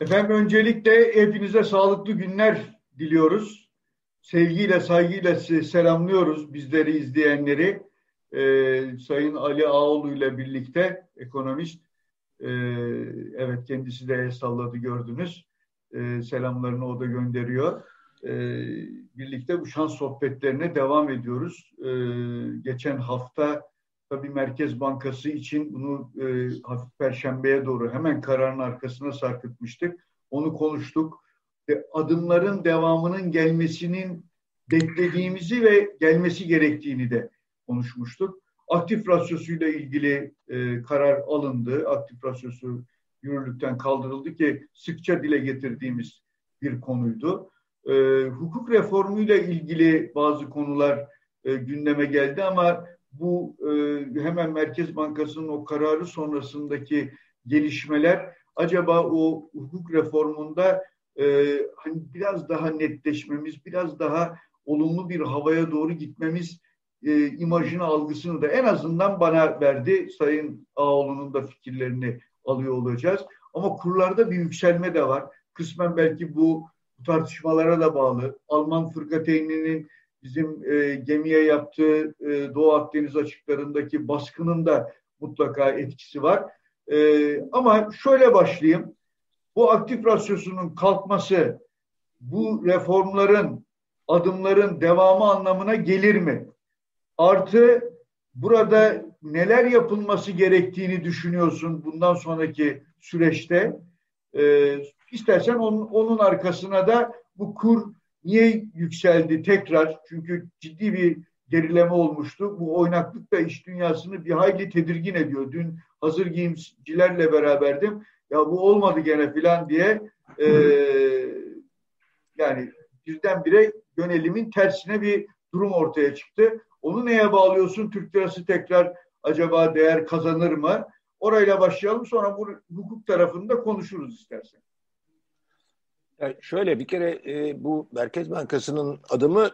Efendim öncelikle hepinize sağlıklı günler diliyoruz. Sevgiyle, saygıyla selamlıyoruz bizleri izleyenleri. Ee, Sayın Ali Ağoğlu ile birlikte ekonomist. Ee, evet kendisi de el salladı gördünüz. Ee, selamlarını o da gönderiyor. Ee, birlikte bu şans sohbetlerine devam ediyoruz. Ee, geçen hafta tabii Merkez Bankası için bunu e, hafif perşembeye doğru hemen kararın arkasına sarkıtmıştık. Onu konuştuk. E, adımların devamının gelmesinin beklediğimizi ve gelmesi gerektiğini de konuşmuştuk. Aktif rasyosuyla ilgili e, karar alındı. Aktif rasyosu yürürlükten kaldırıldı ki sıkça dile getirdiğimiz bir konuydu. E, hukuk reformuyla ilgili bazı konular e, gündeme geldi ama bu e, hemen Merkez Bankası'nın o kararı sonrasındaki gelişmeler acaba o hukuk reformunda e, hani biraz daha netleşmemiz, biraz daha olumlu bir havaya doğru gitmemiz e, imajını, algısını da en azından bana verdi. Sayın Ağoğlu'nun da fikirlerini alıyor olacağız. Ama kurlarda bir yükselme de var. Kısmen belki bu tartışmalara da bağlı. Alman fırkateyninin bizim e, gemiye yaptığı e, Doğu Akdeniz açıklarındaki baskının da mutlaka etkisi var. E, ama şöyle başlayayım. Bu aktif rasyosunun kalkması bu reformların, adımların devamı anlamına gelir mi? Artı burada neler yapılması gerektiğini düşünüyorsun bundan sonraki süreçte? E, istersen onun, onun arkasına da bu kur Niye yükseldi tekrar? Çünkü ciddi bir gerileme olmuştu. Bu oynaklık da iş dünyasını bir hayli tedirgin ediyor. Dün hazır giyimcilerle beraberdim. Ya bu olmadı gene filan diye e, yani birdenbire yönelimin tersine bir durum ortaya çıktı. Onu neye bağlıyorsun? Türk lirası tekrar acaba değer kazanır mı? Orayla başlayalım sonra bu hukuk tarafında konuşuruz istersen. Yani şöyle bir kere e, bu Merkez Bankası'nın adımı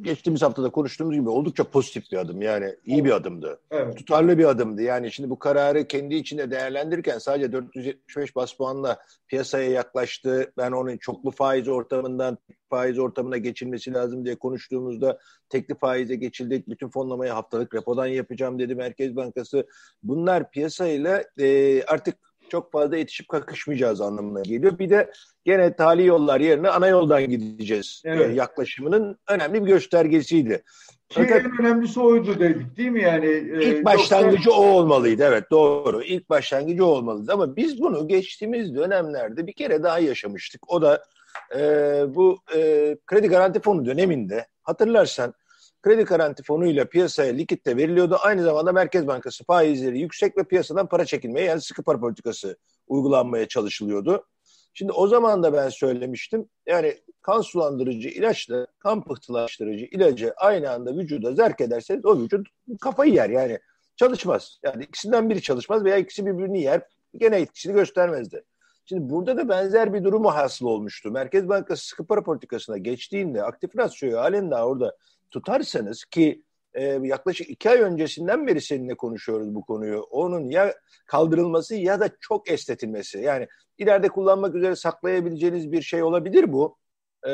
geçtiğimiz haftada konuştuğumuz gibi oldukça pozitif bir adım. Yani iyi bir adımdı. Evet. Tutarlı bir adımdı. Yani şimdi bu kararı kendi içinde değerlendirirken sadece 475 bas puanla piyasaya yaklaştı. Ben onun çoklu faiz ortamından faiz ortamına geçilmesi lazım diye konuştuğumuzda tekli faize geçildik. Bütün fonlamayı haftalık repodan yapacağım dedi Merkez Bankası. Bunlar piyasayla e, artık çok fazla yetişip kakışmayacağız anlamına geliyor. Bir de gene tali yollar yerine ana yoldan gideceğiz evet. yaklaşımının önemli bir göstergesiydi. Ki Fakat, en önemlisi oydu dedik değil mi yani? E, ilk başlangıcı yoksa... o olmalıydı evet doğru. İlk başlangıcı o olmalıydı ama biz bunu geçtiğimiz dönemlerde bir kere daha yaşamıştık. O da e, bu e, kredi garanti fonu döneminde hatırlarsan kredi garanti fonuyla piyasaya likit de veriliyordu. Aynı zamanda Merkez Bankası faizleri yüksek ve piyasadan para çekilmeye yani sıkı para politikası uygulanmaya çalışılıyordu. Şimdi o zaman da ben söylemiştim. Yani kan sulandırıcı ilaçla kan pıhtılaştırıcı ilacı aynı anda vücuda zerk ederseniz o vücut kafayı yer yani çalışmaz. Yani ikisinden biri çalışmaz veya ikisi birbirini yer gene etkisini göstermezdi. Şimdi burada da benzer bir durum hasıl olmuştu. Merkez Bankası sıkı para politikasına geçtiğinde aktif rasyoyu halen daha orada tutarsanız ki e, yaklaşık iki ay öncesinden beri seninle konuşuyoruz bu konuyu. Onun ya kaldırılması ya da çok esnetilmesi. Yani ileride kullanmak üzere saklayabileceğiniz bir şey olabilir bu. E,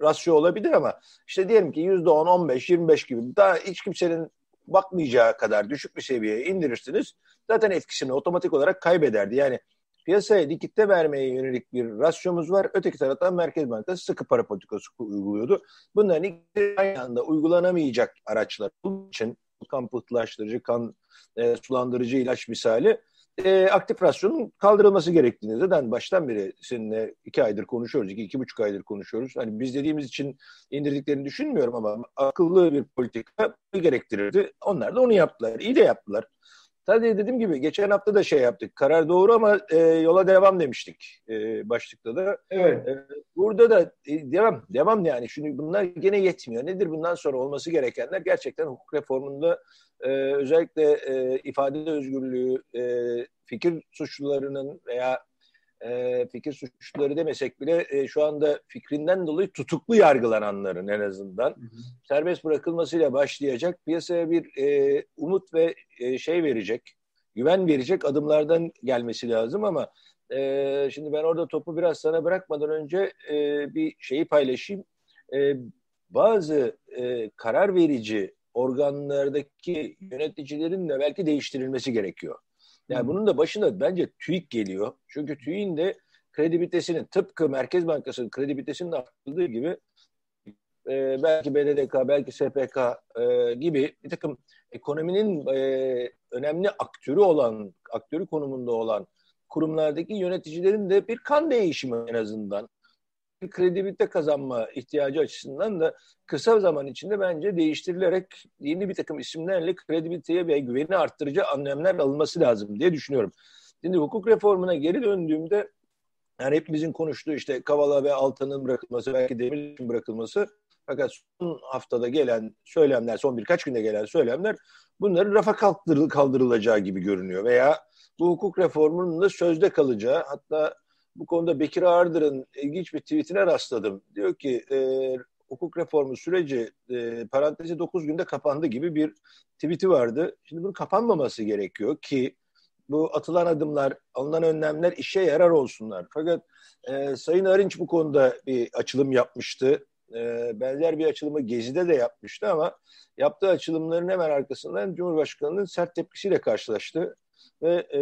rasyo olabilir ama işte diyelim ki yüzde on, on beş, yirmi beş gibi daha hiç kimsenin bakmayacağı kadar düşük bir seviyeye indirirsiniz. Zaten etkisini otomatik olarak kaybederdi. Yani piyasaya likitte vermeye yönelik bir rasyomuz var. Öteki taraftan Merkez Bankası sıkı para politikası uyguluyordu. Bunların ikisi aynı anda uygulanamayacak araçlar olduğu için kan pıhtılaştırıcı, kan e, sulandırıcı ilaç misali e, aktif rasyonun kaldırılması gerektiğini zaten baştan beri seninle iki aydır konuşuyoruz, iki, iki buçuk aydır konuşuyoruz. Hani biz dediğimiz için indirdiklerini düşünmüyorum ama akıllı bir politika gerektirirdi. Onlar da onu yaptılar. İyi de yaptılar. Sadece dediğim gibi geçen hafta da şey yaptık. Karar doğru ama e, yola devam demiştik e, başlıkta da. Evet. E, burada da e, devam. Devam yani. Şimdi bunlar gene yetmiyor. Nedir bundan sonra olması gerekenler? Gerçekten hukuk reformunda e, özellikle e, ifade özgürlüğü, e, fikir suçlularının veya e, fikir suçluları demesek bile e, şu anda fikrinden dolayı tutuklu yargılananların en azından hı hı. serbest bırakılmasıyla başlayacak piyasaya bir e, umut ve e, şey verecek, güven verecek adımlardan gelmesi lazım ama e, şimdi ben orada topu biraz sana bırakmadan önce e, bir şeyi paylaşayım. E, bazı e, karar verici organlardaki yöneticilerin de belki değiştirilmesi gerekiyor. Yani bunun da başında bence TÜİK geliyor. Çünkü TÜİK'in de kredibilitesinin tıpkı Merkez Bankası'nın kredibilitesinin arttığı gibi e, belki BDDK, belki SPK e, gibi bir takım ekonominin e, önemli aktörü olan, aktörü konumunda olan kurumlardaki yöneticilerin de bir kan değişimi en azından kredibilite kazanma ihtiyacı açısından da kısa zaman içinde bence değiştirilerek yeni bir takım isimlerle kredibiliteye ve güveni arttırıcı önlemler alınması lazım diye düşünüyorum. Şimdi hukuk reformuna geri döndüğümde yani hepimizin konuştuğu işte Kavala ve Altan'ın bırakılması, belki Demir'in bırakılması fakat son haftada gelen söylemler, son birkaç günde gelen söylemler bunların rafa kaldırılacağı gibi görünüyor. Veya bu hukuk reformunun da sözde kalacağı, hatta bu konuda Bekir Ağırdır'ın ilginç bir tweetine rastladım. Diyor ki e, hukuk reformu süreci e, parantezi 9 günde kapandı gibi bir tweeti vardı. Şimdi bunun kapanmaması gerekiyor ki bu atılan adımlar, alınan önlemler işe yarar olsunlar. Fakat e, Sayın Arınç bu konuda bir açılım yapmıştı. E, benzer bir açılımı Gezi'de de yapmıştı ama yaptığı açılımların hemen arkasından Cumhurbaşkanı'nın sert tepkisiyle karşılaştı. Ve e,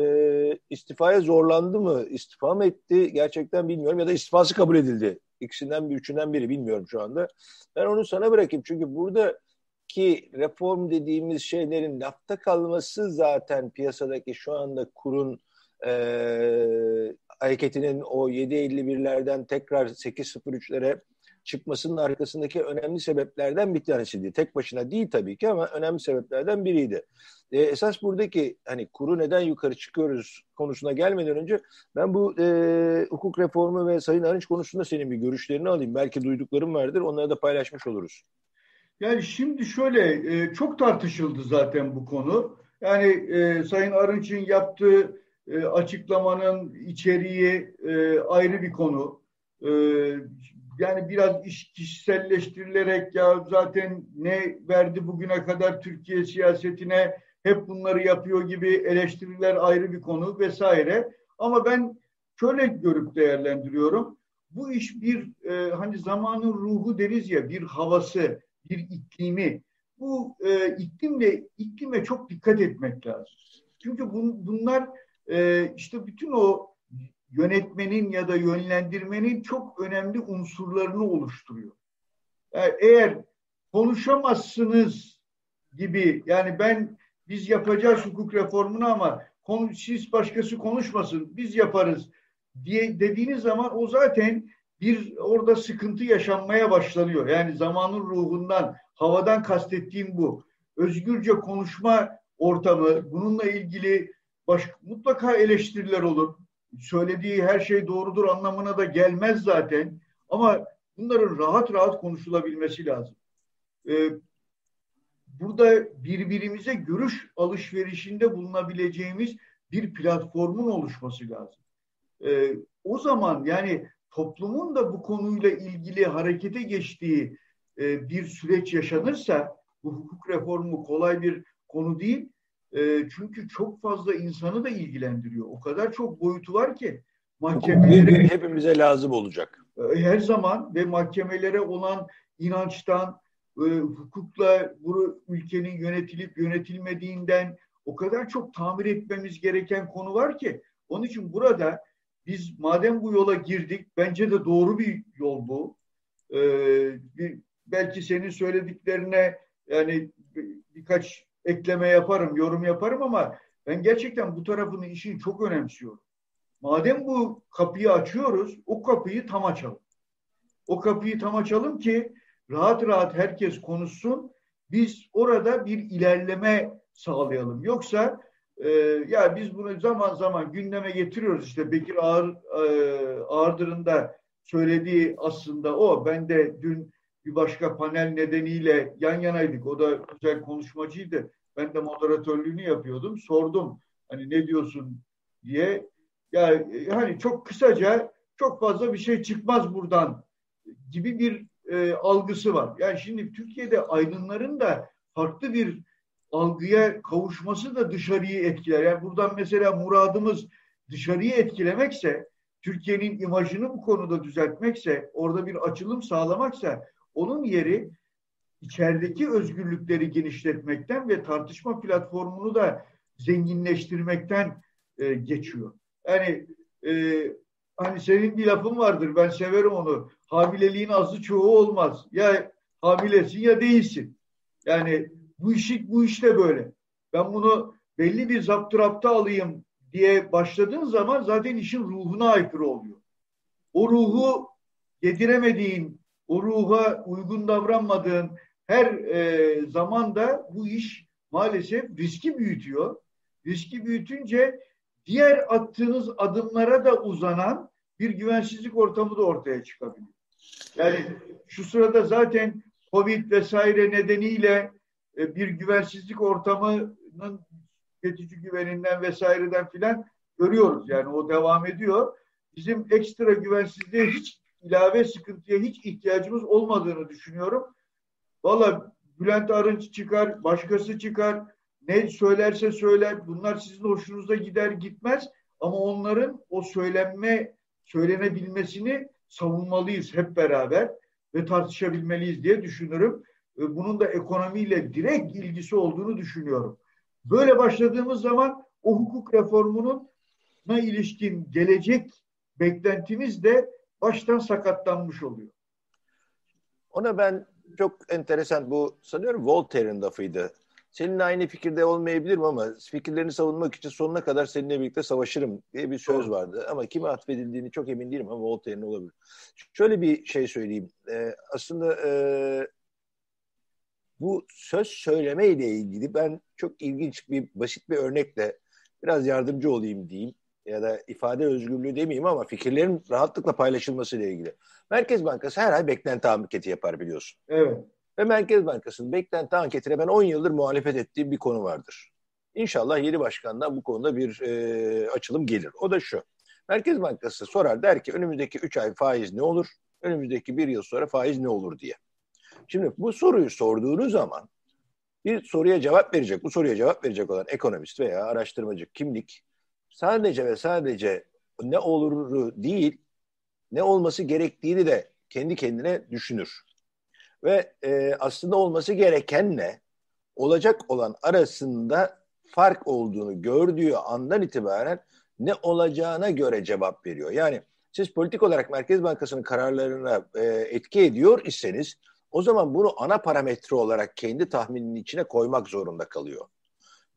istifaya zorlandı mı, istifa mı etti gerçekten bilmiyorum ya da istifası kabul edildi. İkisinden bir, üçünden biri bilmiyorum şu anda. Ben onu sana bırakayım çünkü burada ki reform dediğimiz şeylerin lafta kalması zaten piyasadaki şu anda kurun e, hareketinin o 7.51'lerden tekrar 8.03'lere çıkmasının arkasındaki önemli sebeplerden bir tanesiydi. Tek başına değil tabii ki ama önemli sebeplerden biriydi. E, esas buradaki hani kuru neden yukarı çıkıyoruz konusuna gelmeden önce ben bu e, hukuk reformu ve Sayın Arınç konusunda senin bir görüşlerini alayım. Belki duyduklarım vardır onları da paylaşmış oluruz. Yani şimdi şöyle e, çok tartışıldı zaten bu konu. Yani e, Sayın Arınç'ın yaptığı e, açıklamanın içeriği e, ayrı bir konu. E, yani biraz iş kişiselleştirilerek ya zaten ne verdi bugüne kadar Türkiye siyasetine hep bunları yapıyor gibi eleştiriler ayrı bir konu vesaire. Ama ben şöyle görüp değerlendiriyorum. Bu iş bir e, hani zamanın ruhu deriz ya bir havası, bir iklimi. Bu e, iklimle iklime çok dikkat etmek lazım. Çünkü bun, bunlar e, işte bütün o yönetmenin ya da yönlendirmenin çok önemli unsurlarını oluşturuyor. Yani eğer konuşamazsınız gibi yani ben biz yapacağız hukuk reformunu ama siz başkası konuşmasın biz yaparız diye dediğiniz zaman o zaten bir orada sıkıntı yaşanmaya başlanıyor. Yani zamanın ruhundan, havadan kastettiğim bu. Özgürce konuşma ortamı, bununla ilgili baş, mutlaka eleştiriler olur söylediği her şey doğrudur anlamına da gelmez zaten. Ama bunların rahat rahat konuşulabilmesi lazım. Ee, burada birbirimize görüş alışverişinde bulunabileceğimiz bir platformun oluşması lazım. Ee, o zaman yani toplumun da bu konuyla ilgili harekete geçtiği e, bir süreç yaşanırsa bu hukuk reformu kolay bir konu değil e, çünkü çok fazla insanı da ilgilendiriyor. O kadar çok boyutu var ki mahkemelere hepimize lazım olacak. E, her zaman ve mahkemelere olan inançtan, e, hukukla bu ülkenin yönetilip yönetilmediğinden o kadar çok tamir etmemiz gereken konu var ki onun için burada biz madem bu yola girdik bence de doğru bir yol bu. Ee, bir, belki senin söylediklerine yani bir, birkaç ekleme yaparım, yorum yaparım ama ben gerçekten bu tarafını işin çok önemsiyorum. Madem bu kapıyı açıyoruz, o kapıyı tam açalım. O kapıyı tam açalım ki rahat rahat herkes konuşsun. Biz orada bir ilerleme sağlayalım. Yoksa e, ya biz bunu zaman zaman gündeme getiriyoruz. İşte Bekir Ağır, e, Ağırdır'ın da söylediği aslında o. Ben de dün bir başka panel nedeniyle yan yanaydık. O da güzel konuşmacıydı. Ben de moderatörlüğünü yapıyordum. Sordum hani ne diyorsun diye. Yani hani çok kısaca çok fazla bir şey çıkmaz buradan gibi bir e, algısı var. Yani şimdi Türkiye'de aydınların da farklı bir algıya kavuşması da dışarıyı etkiler. Yani buradan mesela muradımız dışarıyı etkilemekse, Türkiye'nin imajını bu konuda düzeltmekse, orada bir açılım sağlamaksa onun yeri içerideki özgürlükleri genişletmekten ve tartışma platformunu da zenginleştirmekten e, geçiyor. Yani e, hani senin bir lafın vardır ben severim onu. Hamileliğin azı çoğu olmaz. Ya hamilesin ya değilsin. Yani bu işi bu işte böyle. Ben bunu belli bir zapturapta alayım diye başladığın zaman zaten işin ruhuna aykırı oluyor. O ruhu yediremediğin, o ruha uygun davranmadığın her e, zamanda bu iş maalesef riski büyütüyor. Riski büyütünce diğer attığınız adımlara da uzanan bir güvensizlik ortamı da ortaya çıkabiliyor. Yani şu sırada zaten Covid vesaire nedeniyle e, bir güvensizlik ortamının tüketici güveninden vesaireden filan görüyoruz. Yani o devam ediyor. Bizim ekstra güvensizliğe hiç ilave sıkıntıya hiç ihtiyacımız olmadığını düşünüyorum. Valla Bülent Arınç çıkar, başkası çıkar, ne söylerse söyler. Bunlar sizin hoşunuza gider gitmez. Ama onların o söylenme, söylenebilmesini savunmalıyız hep beraber ve tartışabilmeliyiz diye düşünürüm. E, bunun da ekonomiyle direkt ilgisi olduğunu düşünüyorum. Böyle başladığımız zaman o hukuk reformunun na ilişkin gelecek beklentimiz de baştan sakatlanmış oluyor. Ona ben çok enteresan bu sanıyorum Voltaire'in lafıydı. Seninle aynı fikirde olmayabilirim ama fikirlerini savunmak için sonuna kadar seninle birlikte savaşırım diye bir söz vardı. Ama kime atfedildiğini çok emin değilim ama Voltaire'in olabilir. Şöyle bir şey söyleyeyim. Ee, aslında e, bu söz söyleme ile ilgili ben çok ilginç bir basit bir örnekle biraz yardımcı olayım diyeyim ya da ifade özgürlüğü demeyeyim ama fikirlerin rahatlıkla paylaşılması ile ilgili. Merkez Bankası her ay beklenti anketi yapar biliyorsun. Evet. Ve Merkez Bankası'nın beklenti anketine ben 10 yıldır muhalefet ettiğim bir konu vardır. İnşallah yeni başkandan bu konuda bir e, açılım gelir. O da şu. Merkez Bankası sorar der ki önümüzdeki 3 ay faiz ne olur? Önümüzdeki bir yıl sonra faiz ne olur diye. Şimdi bu soruyu sorduğunuz zaman bir soruya cevap verecek, bu soruya cevap verecek olan ekonomist veya araştırmacı kimlik sadece ve sadece ne oluru değil, ne olması gerektiğini de kendi kendine düşünür. Ve e, aslında olması gerekenle olacak olan arasında fark olduğunu gördüğü andan itibaren ne olacağına göre cevap veriyor. Yani siz politik olarak Merkez Bankası'nın kararlarına e, etki ediyor iseniz o zaman bunu ana parametre olarak kendi tahmininin içine koymak zorunda kalıyor.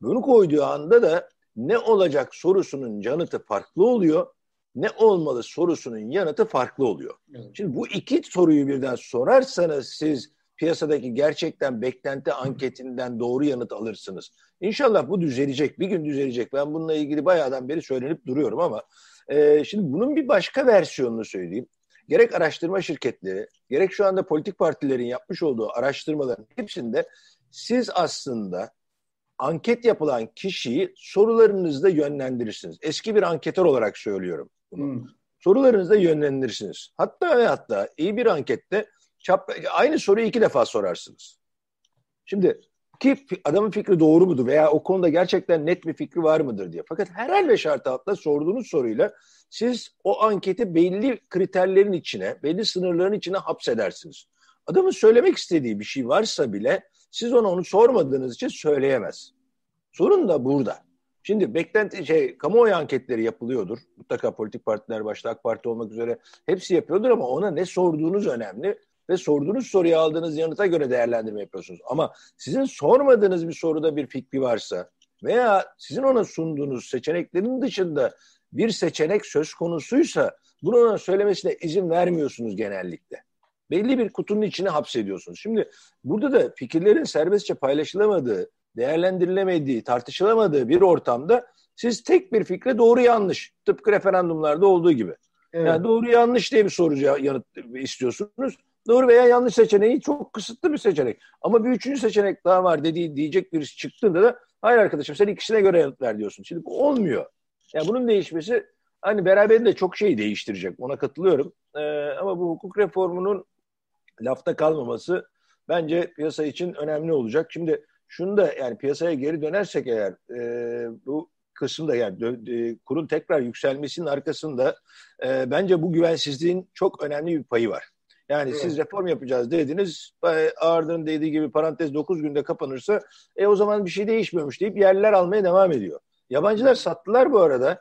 Bunu koyduğu anda da ne olacak sorusunun yanıtı farklı oluyor. Ne olmalı sorusunun yanıtı farklı oluyor. Evet. Şimdi bu iki soruyu birden sorarsanız siz piyasadaki gerçekten beklenti anketinden doğru yanıt alırsınız. İnşallah bu düzelecek. Bir gün düzelecek. Ben bununla ilgili bayağıdan beri söylenip duruyorum ama e, şimdi bunun bir başka versiyonunu söyleyeyim gerek araştırma şirketleri, gerek şu anda politik partilerin yapmış olduğu araştırmaların hepsinde siz aslında anket yapılan kişiyi sorularınızda yönlendirirsiniz. Eski bir anketör olarak söylüyorum bunu. Hmm. Sorularınızda yönlendirirsiniz. Hatta ve hatta iyi bir ankette çap, aynı soruyu iki defa sorarsınız. Şimdi ki adamın fikri doğru mudur veya o konuda gerçekten net bir fikri var mıdır diye. Fakat herhal ve şart altında sorduğunuz soruyla siz o anketi belli kriterlerin içine, belli sınırların içine hapsedersiniz. Adamın söylemek istediği bir şey varsa bile siz ona onu sormadığınız için söyleyemez. Sorun da burada. Şimdi beklenti şey kamuoyu anketleri yapılıyordur. Mutlaka politik partiler başta AK Parti olmak üzere hepsi yapıyordur ama ona ne sorduğunuz önemli ve sorduğunuz soruya aldığınız yanıta göre değerlendirme yapıyorsunuz. Ama sizin sormadığınız bir soruda bir fikri varsa veya sizin ona sunduğunuz seçeneklerin dışında bir seçenek söz konusuysa bunu ona söylemesine izin vermiyorsunuz genellikle. Belli bir kutunun içine hapsediyorsunuz. Şimdi burada da fikirlerin serbestçe paylaşılamadığı, değerlendirilemediği, tartışılamadığı bir ortamda siz tek bir fikre doğru yanlış, tıpkı referandumlarda olduğu gibi. Evet. Yani doğru yanlış diye bir soru yanıt istiyorsunuz. Doğru veya yanlış seçeneği çok kısıtlı bir seçenek. Ama bir üçüncü seçenek daha var dediği diyecek birisi çıktığında da hayır arkadaşım sen ikisine göre yanıt ver diyorsun. Şimdi bu olmuyor. Yani bunun değişmesi hani beraberinde çok şey değiştirecek. Ona katılıyorum. Ee, ama bu hukuk reformunun lafta kalmaması bence piyasa için önemli olacak. Şimdi şunu da yani piyasaya geri dönersek eğer e, bu arkasında yani kurun tekrar yükselmesinin arkasında e, bence bu güvensizliğin çok önemli bir payı var. Yani evet. siz reform yapacağız dediniz. Ağırdan dediği gibi parantez 9 günde kapanırsa e o zaman bir şey değişmiyormuş deyip yerler almaya devam ediyor. Yabancılar sattılar bu arada.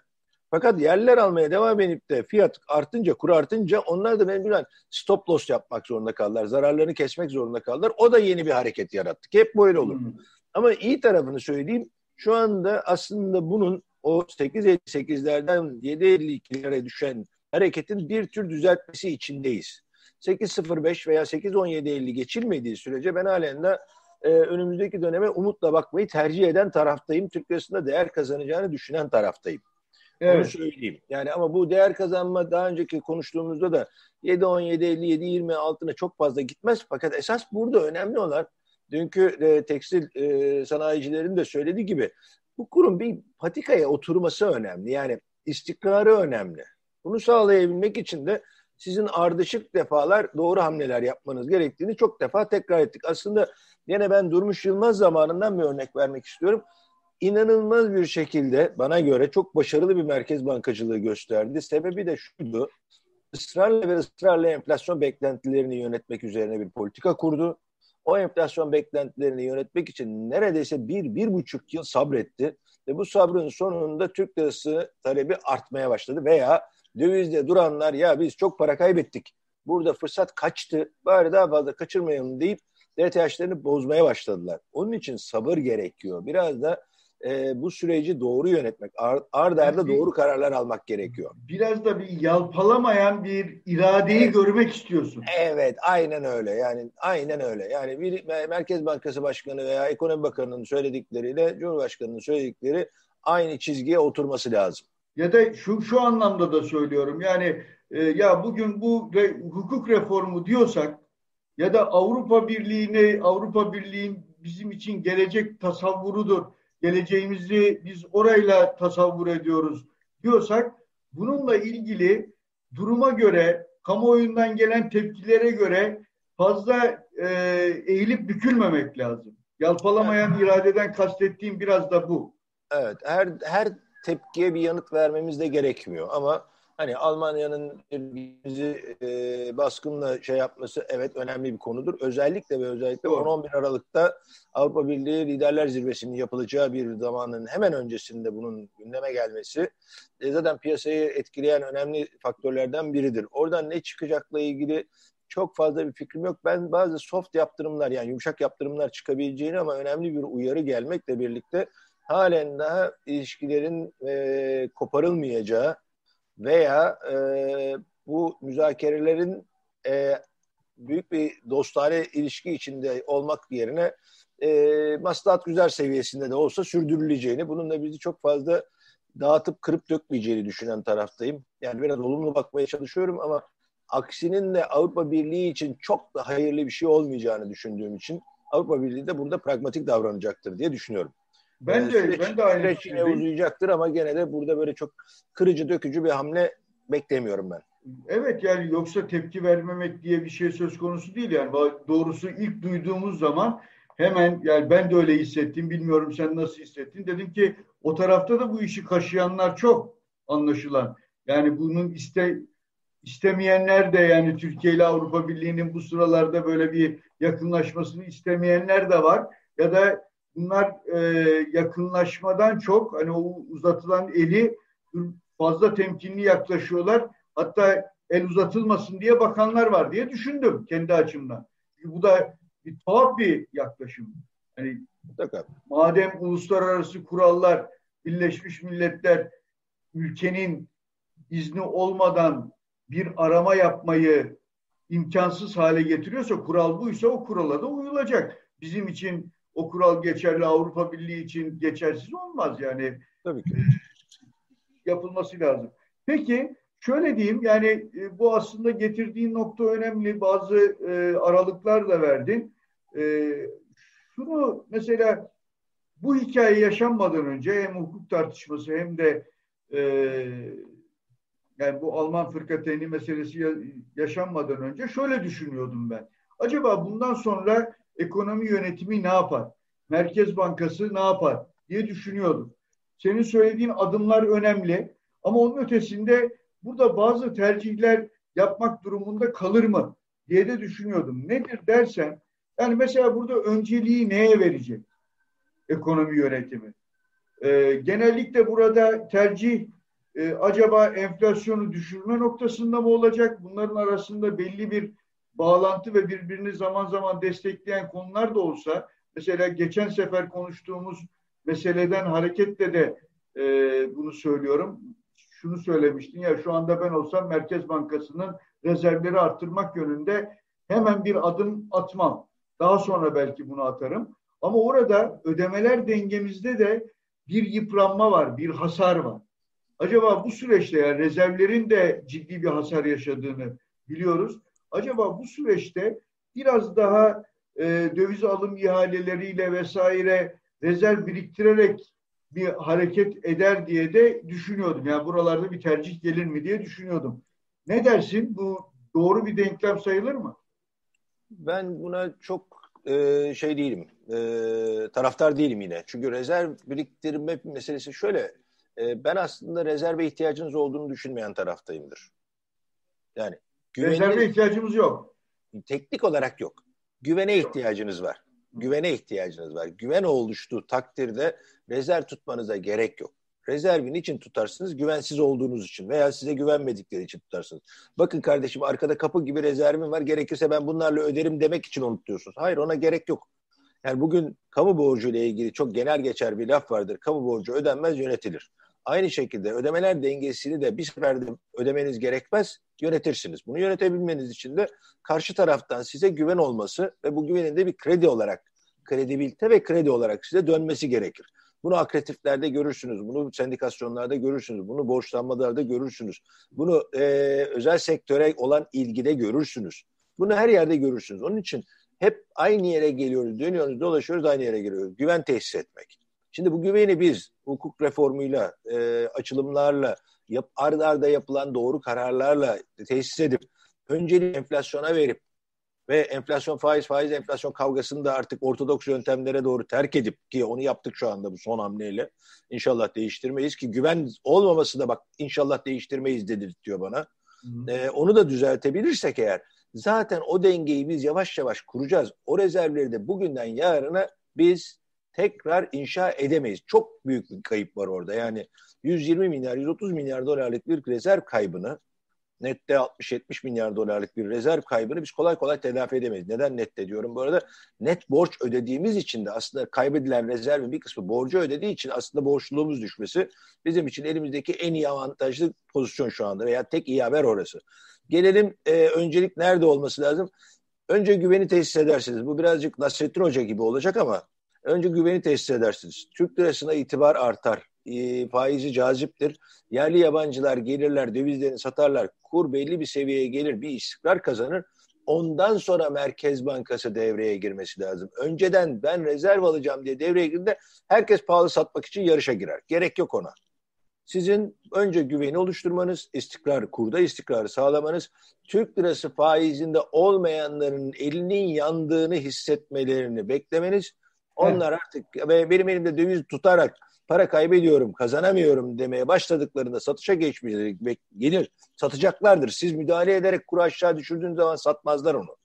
Fakat yerler almaya devam edip de fiyat artınca, kur artınca onlar da mecburen stop loss yapmak zorunda kaldılar. Zararlarını kesmek zorunda kaldılar. O da yeni bir hareket yarattı. Hep böyle olur. Hmm. Ama iyi tarafını söyleyeyim. Şu anda aslında bunun o 8.58'lerden 7.52'lere düşen hareketin bir tür düzeltmesi içindeyiz. 8.05 veya 8.17.50 geçilmediği sürece ben halen de e, önümüzdeki döneme umutla bakmayı tercih eden taraftayım. Türk lirasında değer kazanacağını düşünen taraftayım. Evet. Onu söyleyeyim. Yani ama bu değer kazanma daha önceki konuştuğumuzda da 7, 17, 50, 7, 20 altına çok fazla gitmez. Fakat esas burada önemli olan dünkü e, tekstil e, sanayicilerin de söylediği gibi bu kurum bir patikaya oturması önemli. Yani istikrarı önemli. Bunu sağlayabilmek için de sizin ardışık defalar doğru hamleler yapmanız gerektiğini çok defa tekrar ettik. Aslında yine ben Durmuş Yılmaz zamanından bir örnek vermek istiyorum inanılmaz bir şekilde bana göre çok başarılı bir merkez bankacılığı gösterdi. Sebebi de şuydu. Israrla ve ısrarla enflasyon beklentilerini yönetmek üzerine bir politika kurdu. O enflasyon beklentilerini yönetmek için neredeyse bir, bir buçuk yıl sabretti. Ve bu sabrın sonunda Türk lirası talebi artmaya başladı. Veya dövizde duranlar ya biz çok para kaybettik. Burada fırsat kaçtı. Bari daha fazla kaçırmayalım deyip DTH'lerini bozmaya başladılar. Onun için sabır gerekiyor. Biraz da e, bu süreci doğru yönetmek, ar, ard arda yani doğru kararlar almak gerekiyor. Biraz da bir yalpalamayan bir iradeyi evet. görmek istiyorsun. Evet, aynen öyle. Yani aynen öyle. Yani bir Merkez Bankası Başkanı veya Ekonomi Bakanı'nın söyledikleriyle Cumhurbaşkanı'nın söyledikleri aynı çizgiye oturması lazım. Ya da şu şu anlamda da söylüyorum. Yani e, ya bugün bu re, hukuk reformu diyorsak ya da Avrupa Birliği'ne Avrupa Birliği'nin bizim için gelecek tasavvurudur geleceğimizi biz orayla tasavvur ediyoruz diyorsak bununla ilgili duruma göre kamuoyundan gelen tepkilere göre fazla e, eğilip bükülmemek lazım. Yalpalamayan evet. iradeden kastettiğim biraz da bu. Evet, her her tepkiye bir yanıt vermemiz de gerekmiyor ama hani Almanya'nın bizi e, baskınla şey yapması evet önemli bir konudur. Özellikle ve özellikle 10-11 Aralık'ta Avrupa Birliği Liderler Zirvesi'nin yapılacağı bir zamanın hemen öncesinde bunun gündeme gelmesi e, zaten piyasayı etkileyen önemli faktörlerden biridir. Oradan ne çıkacakla ilgili çok fazla bir fikrim yok. Ben bazı soft yaptırımlar yani yumuşak yaptırımlar çıkabileceğini ama önemli bir uyarı gelmekle birlikte halen daha ilişkilerin e, koparılmayacağı veya e, bu müzakerelerin e, büyük bir dostane ilişki içinde olmak yerine e, maslahat güzel seviyesinde de olsa sürdürüleceğini, bununla bizi çok fazla dağıtıp kırıp dökmeyeceğini düşünen taraftayım. Yani biraz olumlu bakmaya çalışıyorum ama aksinin de Avrupa Birliği için çok da hayırlı bir şey olmayacağını düşündüğüm için Avrupa Birliği de burada pragmatik davranacaktır diye düşünüyorum. Ben de süreç, ben de aynı süreç yine uzayacaktır ama gene de burada böyle çok kırıcı dökücü bir hamle beklemiyorum ben. Evet yani yoksa tepki vermemek diye bir şey söz konusu değil yani. Doğrusu ilk duyduğumuz zaman hemen yani ben de öyle hissettim bilmiyorum sen nasıl hissettin? Dedim ki o tarafta da bu işi kaşıyanlar çok anlaşılan. Yani bunun iste istemeyenler de yani Türkiye ile Avrupa Birliği'nin bu sıralarda böyle bir yakınlaşmasını istemeyenler de var. Ya da bunlar e, yakınlaşmadan çok hani o uzatılan eli fazla temkinli yaklaşıyorlar. Hatta el uzatılmasın diye bakanlar var diye düşündüm kendi açımdan. Çünkü bu da bir tuhaf bir yaklaşım. Hani madem uluslararası kurallar Birleşmiş Milletler ülkenin izni olmadan bir arama yapmayı imkansız hale getiriyorsa kural buysa o kurala da uyulacak. Bizim için o kural geçerli Avrupa Birliği için geçersiz olmaz yani. Tabii ki. Yapılması lazım. Peki şöyle diyeyim yani e, bu aslında getirdiğin nokta önemli. Bazı e, aralıklar da verdin. E, şunu mesela bu hikaye yaşanmadan önce hem hukuk tartışması hem de e, yani bu Alman fırkateyni meselesi yaşanmadan önce şöyle düşünüyordum ben. Acaba bundan sonra ekonomi yönetimi ne yapar? Merkez Bankası ne yapar diye düşünüyordum. senin söylediğin adımlar önemli. Ama onun ötesinde burada bazı tercihler yapmak durumunda kalır mı diye de düşünüyordum. Nedir dersen yani mesela burada önceliği neye verecek ekonomi yönetimi? Ee, genellikle burada tercih e, acaba enflasyonu düşürme noktasında mı olacak? Bunların arasında belli bir bağlantı ve birbirini zaman zaman destekleyen konular da olsa mesela geçen sefer konuştuğumuz meseleden hareketle de e, bunu söylüyorum. Şunu söylemiştin ya şu anda ben olsam Merkez Bankası'nın rezervleri arttırmak yönünde hemen bir adım atmam. Daha sonra belki bunu atarım. Ama orada ödemeler dengemizde de bir yıpranma var, bir hasar var. Acaba bu süreçte yani rezervlerin de ciddi bir hasar yaşadığını biliyoruz. Acaba bu süreçte biraz daha e, döviz alım ihaleleriyle vesaire rezerv biriktirerek bir hareket eder diye de düşünüyordum. Yani buralarda bir tercih gelir mi diye düşünüyordum. Ne dersin? Bu doğru bir denklem sayılır mı? Ben buna çok e, şey değilim. E, taraftar değilim yine. Çünkü rezerv biriktirme meselesi şöyle. E, ben aslında rezerve ihtiyacınız olduğunu düşünmeyen taraftayımdır. Yani güveni, rezerve ihtiyacımız yok. Teknik olarak yok. Güvene ihtiyacınız var. Güvene ihtiyacınız var. Güven oluştuğu takdirde rezerv tutmanıza gerek yok. Rezervin için tutarsınız güvensiz olduğunuz için veya size güvenmedikleri için tutarsınız. Bakın kardeşim arkada kapı gibi rezervim var gerekirse ben bunlarla öderim demek için unutuyorsunuz. Hayır ona gerek yok. Yani bugün kamu borcu ile ilgili çok genel geçer bir laf vardır. Kamu borcu ödenmez yönetilir. Aynı şekilde ödemeler dengesini de bir seferde ödemeniz gerekmez, yönetirsiniz. Bunu yönetebilmeniz için de karşı taraftan size güven olması ve bu güvenin de bir kredi olarak, kredibilite ve kredi olarak size dönmesi gerekir. Bunu akretiflerde görürsünüz, bunu sendikasyonlarda görürsünüz, bunu borçlanmalarda görürsünüz, bunu e, özel sektöre olan ilgide görürsünüz. Bunu her yerde görürsünüz. Onun için hep aynı yere geliyoruz, dönüyoruz, dolaşıyoruz, aynı yere geliyoruz. Güven tesis etmek. Şimdi bu güveni biz hukuk reformuyla, e, açılımlarla, yap, arda arda yapılan doğru kararlarla tesis edip önceliği enflasyona verip ve enflasyon faiz faiz enflasyon kavgasını da artık ortodoks yöntemlere doğru terk edip ki onu yaptık şu anda bu son hamleyle. İnşallah değiştirmeyiz ki güven olmaması da bak inşallah değiştirmeyiz dedirtiyor bana. Ee, onu da düzeltebilirsek eğer zaten o dengeyi biz yavaş yavaş kuracağız. O rezervleri de bugünden yarına biz tekrar inşa edemeyiz. Çok büyük bir kayıp var orada. Yani 120 milyar, 130 milyar dolarlık bir rezerv kaybını nette 60-70 milyar dolarlık bir rezerv kaybını biz kolay kolay telafi edemeyiz. Neden nette diyorum bu arada? Net borç ödediğimiz için de aslında kaybedilen rezervin bir kısmı borcu ödediği için aslında borçluluğumuz düşmesi bizim için elimizdeki en iyi avantajlı pozisyon şu anda veya tek iyi haber orası. Gelelim e, öncelik nerede olması lazım? Önce güveni tesis edersiniz. Bu birazcık Nasrettin Hoca gibi olacak ama önce güveni tesis edersiniz. Türk lirasına itibar artar e, faizi caziptir. Yerli yabancılar gelirler, dövizlerini satarlar. Kur belli bir seviyeye gelir, bir istikrar kazanır. Ondan sonra Merkez Bankası devreye girmesi lazım. Önceden ben rezerv alacağım diye devreye girdiğinde herkes pahalı satmak için yarışa girer. Gerek yok ona. Sizin önce güveni oluşturmanız, istikrar, kurda istikrarı sağlamanız, Türk lirası faizinde olmayanların elinin yandığını hissetmelerini beklemeniz, onlar evet. artık benim elimde döviz tutarak para kaybediyorum, kazanamıyorum demeye başladıklarında satışa geçmeleri gelir. Satacaklardır. Siz müdahale ederek kuru aşağı düşürdüğünüz zaman satmazlar onu.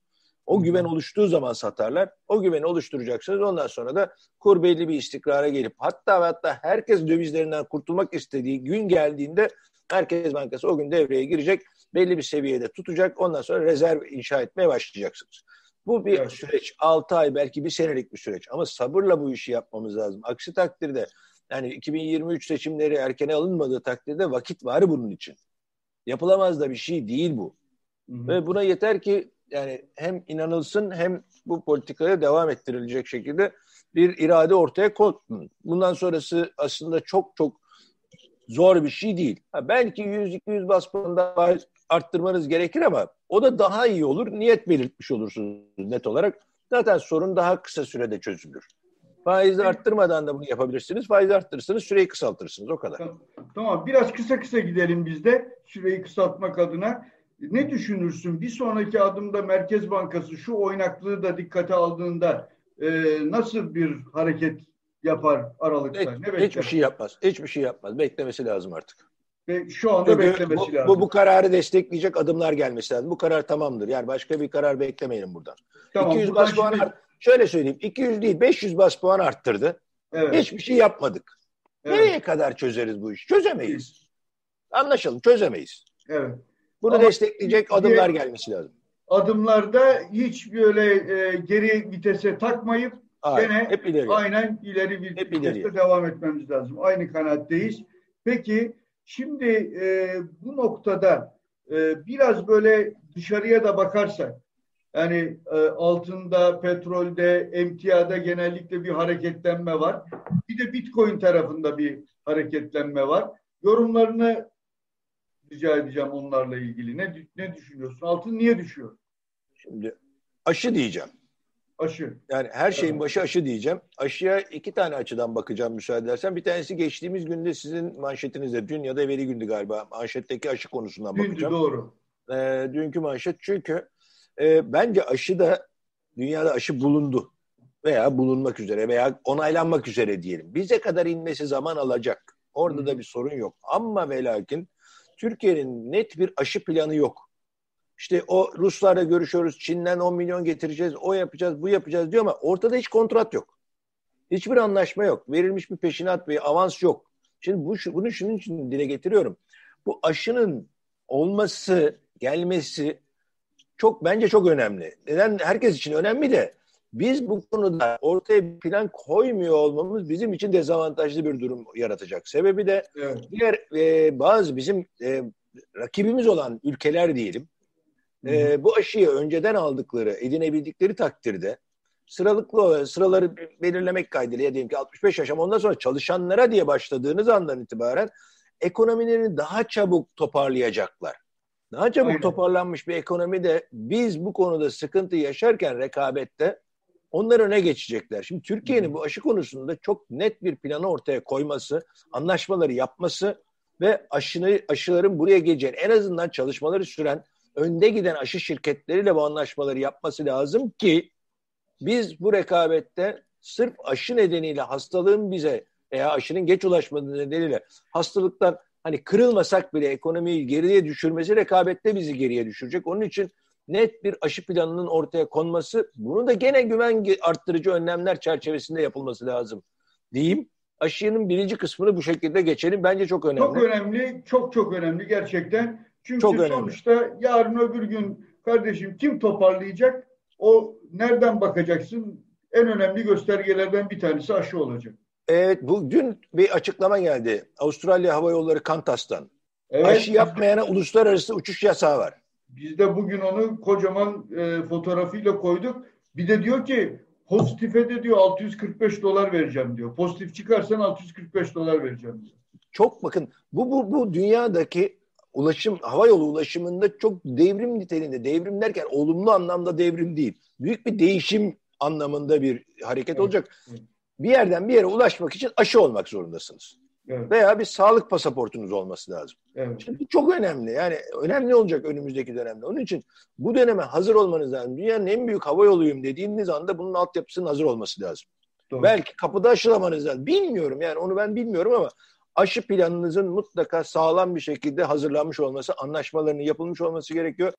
O güven oluştuğu zaman satarlar. O güveni oluşturacaksınız. Ondan sonra da kur belli bir istikrara gelip hatta ve hatta herkes dövizlerinden kurtulmak istediği gün geldiğinde Merkez Bankası o gün devreye girecek. Belli bir seviyede tutacak. Ondan sonra rezerv inşa etmeye başlayacaksınız. Bu bir evet. süreç. 6 ay belki bir senelik bir süreç. Ama sabırla bu işi yapmamız lazım. Aksi takdirde yani 2023 seçimleri erkene alınmadığı takdirde vakit var bunun için. Yapılamaz da bir şey değil bu. Hı hı. Ve buna yeter ki yani hem inanılsın hem bu politikaya devam ettirilecek şekilde bir irade ortaya konsun. Bundan sonrası aslında çok çok zor bir şey değil. Ha, belki 100-200 bas puan arttırmanız gerekir ama o da daha iyi olur. Niyet belirtmiş olursunuz net olarak. Zaten sorun daha kısa sürede çözülür. Faizi arttırmadan da bunu yapabilirsiniz. Faizi arttırırsanız süreyi kısaltırsınız. O kadar. Tamam. Biraz kısa kısa gidelim biz de süreyi kısaltmak adına. Ne düşünürsün? Bir sonraki adımda Merkez Bankası şu oynaklığı da dikkate aldığında e, nasıl bir hareket yapar Aralık'ta? Hiç, ne bekler? Hiçbir şey yapmaz. Hiçbir şey yapmaz. Beklemesi lazım artık. Ve şu anda Çünkü beklemesi bu, lazım. Bu, bu kararı destekleyecek adımlar gelmesi lazım. Bu karar tamamdır. Yani başka bir karar beklemeyelim buradan. Tamam, 200 bas puan şimdi... art, şöyle söyleyeyim. 200 değil 500 bas puan arttırdı. Evet. Hiçbir şey yapmadık. Evet. Nereye kadar çözeriz bu işi? Çözemeyiz. Anlaşalım çözemeyiz. Evet. Bunu Ama destekleyecek adımlar gelmesi lazım. Adımlarda hiç böyle e, geri vitese takmayıp aynen, gene hep ileri. aynen ileri bir hep viteste ileri. devam etmemiz lazım. Aynı kanaatteyiz. Peki şimdi e, bu noktada e, biraz böyle dışarıya da bakarsak yani e, altında, petrolde, emtiyada genellikle bir hareketlenme var. Bir de Bitcoin tarafında bir hareketlenme var. Yorumlarını rica edeceğim onlarla ilgili. Ne ne düşünüyorsun? Altın niye düşüyor? Şimdi aşı diyeceğim. Aşı. Yani her şeyin başı aşı diyeceğim. Aşıya iki tane açıdan bakacağım müsaade edersen. Bir tanesi geçtiğimiz günde sizin manşetinizde, dün ya da evveli gündü galiba. Manşetteki aşı konusundan Dündü, bakacağım. doğru. Ee, dünkü manşet çünkü e, bence aşı da dünyada aşı bulundu. Veya bulunmak üzere veya onaylanmak üzere diyelim. Bize kadar inmesi zaman alacak. Orada Hı. da bir sorun yok. Ama ve lakin Türkiye'nin net bir aşı planı yok. İşte o Ruslarla görüşüyoruz, Çin'den 10 milyon getireceğiz, o yapacağız, bu yapacağız diyor ama ortada hiç kontrat yok. Hiçbir anlaşma yok. Verilmiş bir peşinat ve avans yok. Şimdi bu, bunu şunun için dile getiriyorum. Bu aşının olması, gelmesi çok bence çok önemli. Neden? Herkes için önemli de biz bu konuda ortaya bir plan koymuyor olmamız bizim için dezavantajlı bir durum yaratacak. Sebebi de evet. diğer e, bazı bizim e, rakibimiz olan ülkeler diyelim e, bu aşıyı önceden aldıkları, edinebildikleri takdirde sıralıklı sıraları belirlemek kaydıyla diyelim ki 65 yaş ama ondan sonra çalışanlara diye başladığınız andan itibaren ekonomilerini daha çabuk toparlayacaklar. Daha çabuk Aynen. toparlanmış bir ekonomi de biz bu konuda sıkıntı yaşarken rekabette onlar öne geçecekler. Şimdi Türkiye'nin bu aşı konusunda çok net bir planı ortaya koyması, anlaşmaları yapması ve aşını, aşıların buraya geleceğini en azından çalışmaları süren önde giden aşı şirketleriyle bu anlaşmaları yapması lazım ki biz bu rekabette sırf aşı nedeniyle hastalığın bize veya aşının geç ulaşmadığı nedeniyle hastalıktan hani kırılmasak bile ekonomiyi geriye düşürmesi rekabette bizi geriye düşürecek. Onun için net bir aşı planının ortaya konması, bunu da gene güven arttırıcı önlemler çerçevesinde yapılması lazım diyeyim. Aşının birinci kısmını bu şekilde geçelim. Bence çok önemli. Çok önemli, çok çok önemli gerçekten. Çünkü çok sonuçta önemli. yarın öbür gün kardeşim kim toparlayacak? O nereden bakacaksın? En önemli göstergelerden bir tanesi aşı olacak. Evet, bugün bir açıklama geldi. Avustralya Hava Yolları Kantas'tan. Evet. Aşı yapmayana uluslararası uçuş yasağı var. Biz de bugün onu kocaman e, fotoğrafıyla koyduk. Bir de diyor ki pozitife de diyor 645 dolar vereceğim diyor. Pozitif çıkarsan 645 dolar vereceğim diyor. Çok bakın bu bu bu dünyadaki ulaşım hava yolu ulaşımında çok devrim niteliğinde. Devrim derken olumlu anlamda devrim değil. Büyük bir değişim anlamında bir hareket evet. olacak. Evet. Bir yerden bir yere ulaşmak için aşı olmak zorundasınız. Evet. Veya bir sağlık pasaportunuz olması lazım. Evet. Şimdi bu çok önemli. Yani önemli olacak önümüzdeki dönemde. Onun için bu döneme hazır olmanız lazım. Dünyanın en büyük hava yoluyum dediğiniz anda bunun altyapısının hazır olması lazım. Doğru. Belki kapıda aşılamanız lazım. Bilmiyorum yani onu ben bilmiyorum ama aşı planınızın mutlaka sağlam bir şekilde hazırlanmış olması, anlaşmalarının yapılmış olması gerekiyor.